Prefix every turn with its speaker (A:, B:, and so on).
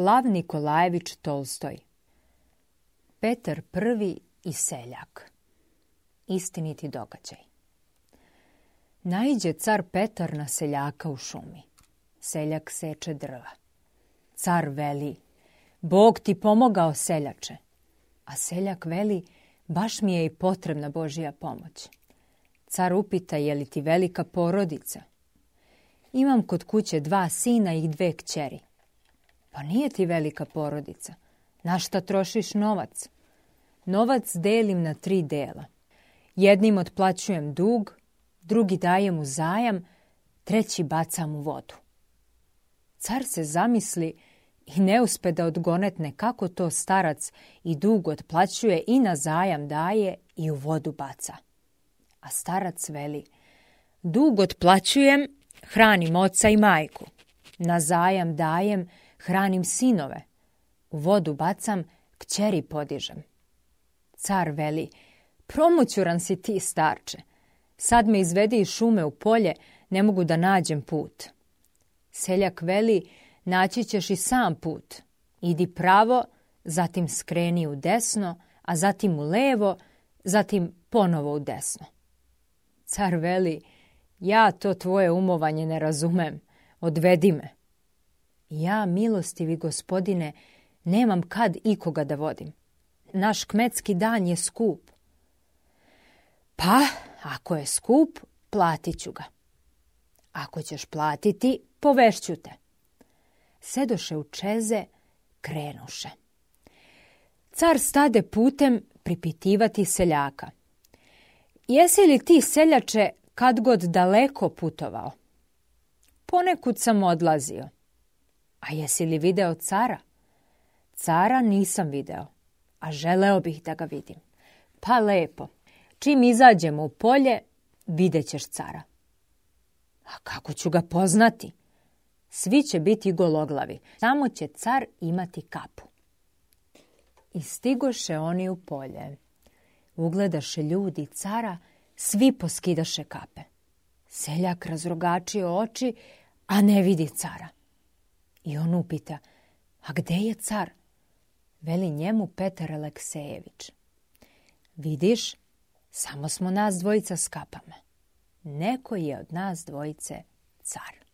A: Lav Nikolajević Tolstoj Petar I i seljak Istiniti događaj Naiđe car Petar na seljaka u šumi. Seljak seče drva. Car veli, Bog ti pomogao seljače. A seljak veli, baš mi je i potrebna Božija pomoć. Car upita, je li ti velika porodica? Imam kod kuće dva sina i dve kćeri. Pa nije ti velika porodica. Na šta trošiš novac? Novac delim na tri dela. Jednim otplaćujem dug, drugi dajem u zajam, treći bacam u vodu. Car se zamisli i ne uspe da odgonetne kako to starac i dug otplaćuje i na zajam daje i u vodu baca. A starac veli, dug otplaćujem, hranim oca i majku. Na zajam dajem hranim sinove, u vodu bacam, kćeri podižem. Car veli, promućuran si ti, starče. Sad me izvedi iz šume u polje, ne mogu da nađem put. Seljak veli, naći ćeš i sam put. Idi pravo, zatim skreni u desno, a zatim u levo, zatim ponovo u desno. Car veli, ja to tvoje umovanje ne razumem, odvedi me. Ja, milostivi gospodine, nemam kad ikoga da vodim. Naš kmetski dan je skup. Pa, ako je skup, platiću ga. Ako ćeš platiti, povešću te. Sedoše u čeze, krenuše. Car stade putem pripitivati seljaka. Jesi li ti, seljače, kad god daleko putovao? Ponekud sam odlazio. A jesi li video cara? Cara nisam video, a želeo bih da ga vidim. Pa lepo, čim izađemo u polje, videćeš cara. A kako ću ga poznati? Svi će biti gologlavi, samo će car imati kapu. I stigoše oni u polje. Ugledaše ljudi cara, svi poskidaše kape. Seljak razrogačio oči, a ne vidi cara. I on upita, a gde je car? Veli njemu Petar Aleksejević. Vidiš, samo smo nas dvojica skapame. Neko je od nas dvojice car.